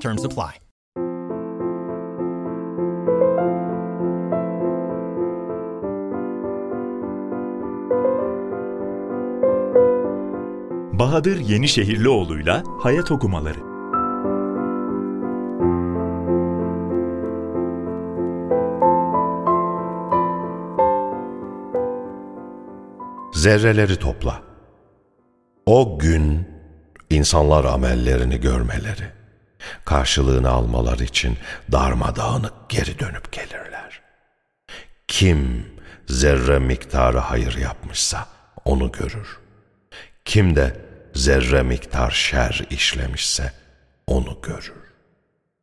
Terms apply. Bahadır Yenişehirlioğlu'yla Hayat Okumaları Zerreleri topla. O gün insanlar amellerini görmeleri, karşılığını almalar için darmadağınık geri dönüp gelirler. Kim zerre miktarı hayır yapmışsa onu görür. Kim de zerre miktar şer işlemişse onu görür.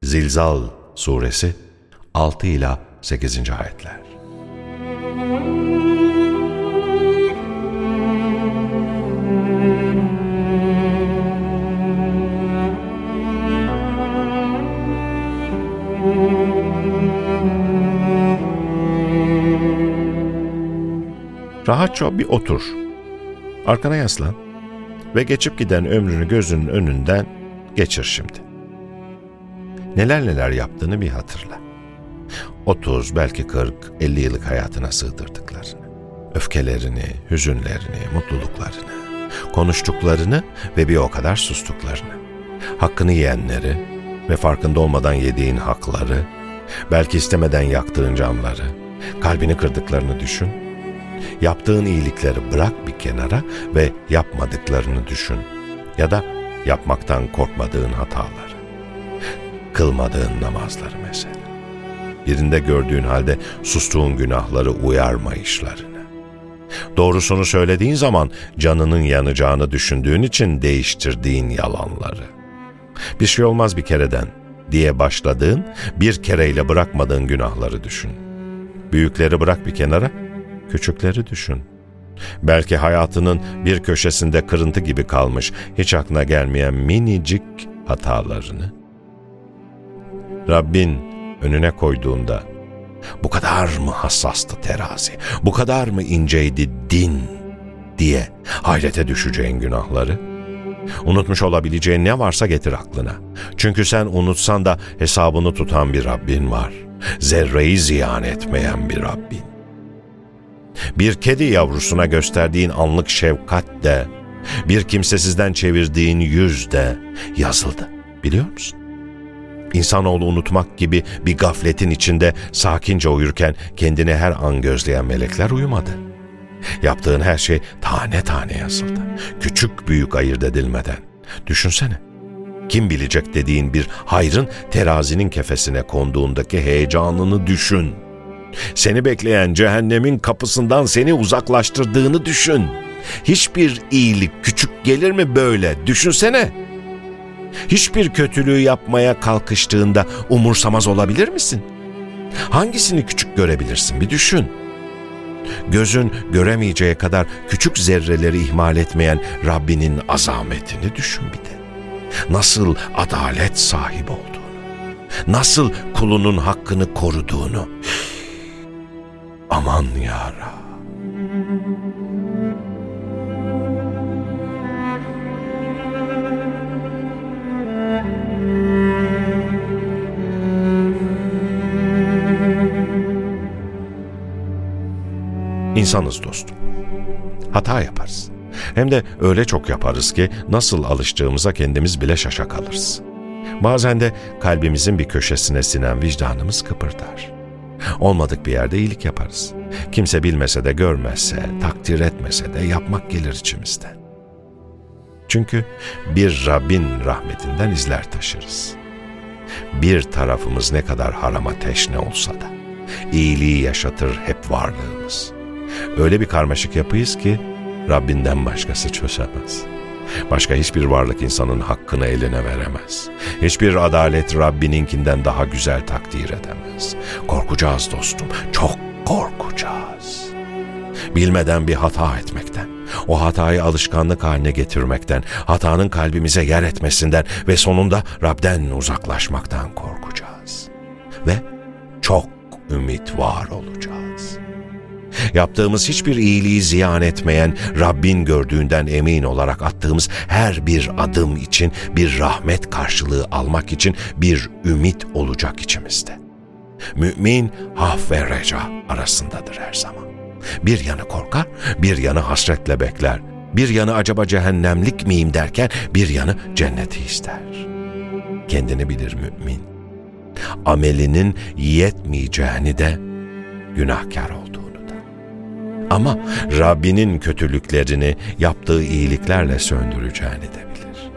Zilzal suresi 6 ila 8. ayetler. Rahatça bir otur. Arkana yaslan ve geçip giden ömrünü gözünün önünden geçir şimdi. Neler neler yaptığını bir hatırla. 30, belki 40, 50 yıllık hayatına sığdırdıklarını, öfkelerini, hüzünlerini, mutluluklarını, konuştuklarını ve bir o kadar sustuklarını, hakkını yiyenleri ve farkında olmadan yediğin hakları, belki istemeden yaktığın camları, kalbini kırdıklarını düşün Yaptığın iyilikleri bırak bir kenara ve yapmadıklarını düşün. Ya da yapmaktan korkmadığın hataları. Kılmadığın namazları mesela. Birinde gördüğün halde sustuğun günahları uyarmayışlarını. Doğrusunu söylediğin zaman canının yanacağını düşündüğün için değiştirdiğin yalanları. Bir şey olmaz bir kereden diye başladığın, bir kereyle bırakmadığın günahları düşün. Büyükleri bırak bir kenara, küçükleri düşün. Belki hayatının bir köşesinde kırıntı gibi kalmış, hiç aklına gelmeyen minicik hatalarını. Rabbin önüne koyduğunda bu kadar mı hassastı terazi, bu kadar mı inceydi din diye hayrete düşeceğin günahları? Unutmuş olabileceğin ne varsa getir aklına. Çünkü sen unutsan da hesabını tutan bir Rabbin var. Zerreyi ziyan etmeyen bir Rabbin bir kedi yavrusuna gösterdiğin anlık şefkat de, bir kimsesizden çevirdiğin yüz de yazıldı. Biliyor musun? İnsanoğlu unutmak gibi bir gafletin içinde sakince uyurken kendini her an gözleyen melekler uyumadı. Yaptığın her şey tane tane yazıldı. Küçük büyük ayırt edilmeden. Düşünsene. Kim bilecek dediğin bir hayrın terazinin kefesine konduğundaki heyecanını düşün.'' Seni bekleyen cehennemin kapısından seni uzaklaştırdığını düşün. Hiçbir iyilik küçük gelir mi böyle? Düşünsene. Hiçbir kötülüğü yapmaya kalkıştığında umursamaz olabilir misin? Hangisini küçük görebilirsin bir düşün. Gözün göremeyeceği kadar küçük zerreleri ihmal etmeyen Rabbinin azametini düşün bir de. Nasıl adalet sahibi olduğunu, nasıl kulunun hakkını koruduğunu, Aman yara. İnsanız dostum. Hata yaparız. Hem de öyle çok yaparız ki nasıl alıştığımıza kendimiz bile şaşa kalırız. Bazen de kalbimizin bir köşesine sinen vicdanımız kıpırdar. Olmadık bir yerde iyilik yaparız. Kimse bilmese de görmezse, takdir etmese de yapmak gelir içimizden. Çünkü bir Rabbin rahmetinden izler taşırız. Bir tarafımız ne kadar harama teşne olsa da, iyiliği yaşatır hep varlığımız. Öyle bir karmaşık yapıyız ki Rabbinden başkası çözemez. Başka hiçbir varlık insanın hakkını eline veremez. Hiçbir adalet Rabbininkinden daha güzel takdir edemez. Korkacağız dostum, çok korkacağız. Bilmeden bir hata etmekten, o hatayı alışkanlık haline getirmekten, hatanın kalbimize yer etmesinden ve sonunda Rab'den uzaklaşmaktan korkacağız. Ve çok ümit var olacağız. Yaptığımız hiçbir iyiliği ziyan etmeyen, Rabbin gördüğünden emin olarak attığımız her bir adım için bir rahmet karşılığı almak için bir ümit olacak içimizde. Mümin haf ve reca arasındadır her zaman. Bir yanı korkar, bir yanı hasretle bekler. Bir yanı acaba cehennemlik miyim derken bir yanı cenneti ister. Kendini bilir mümin. Amelinin yetmeyeceğini de günahkar olduğunu. Ama Rabbinin kötülüklerini yaptığı iyiliklerle söndüreceğini de bilir.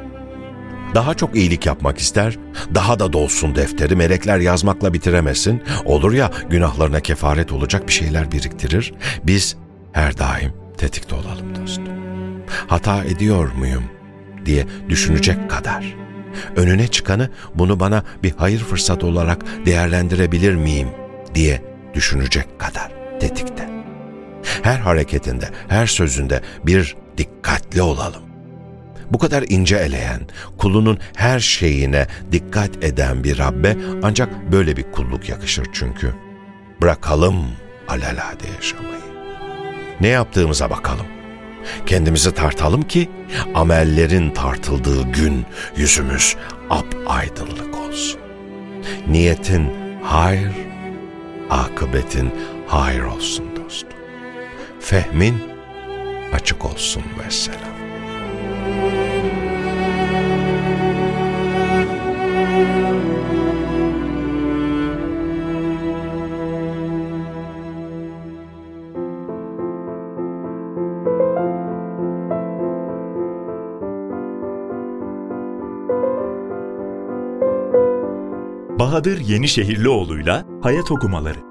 Daha çok iyilik yapmak ister, daha da dolsun defteri melekler yazmakla bitiremesin. Olur ya günahlarına kefaret olacak bir şeyler biriktirir. Biz her daim tetikte olalım dostum. Hata ediyor muyum diye düşünecek kadar. Önüne çıkanı bunu bana bir hayır fırsat olarak değerlendirebilir miyim diye düşünecek kadar tetikte. Her hareketinde, her sözünde bir dikkatli olalım. Bu kadar ince eleyen, kulunun her şeyine dikkat eden bir Rabbe ancak böyle bir kulluk yakışır çünkü. Bırakalım alelade yaşamayı. Ne yaptığımıza bakalım. Kendimizi tartalım ki amellerin tartıldığı gün yüzümüz ap aydınlık olsun. Niyetin hayır, akıbetin hayır olsun dostum. Fehmin açık olsun vesselam. Bahadır Yenişehirlioğlu'yla Hayat Okumaları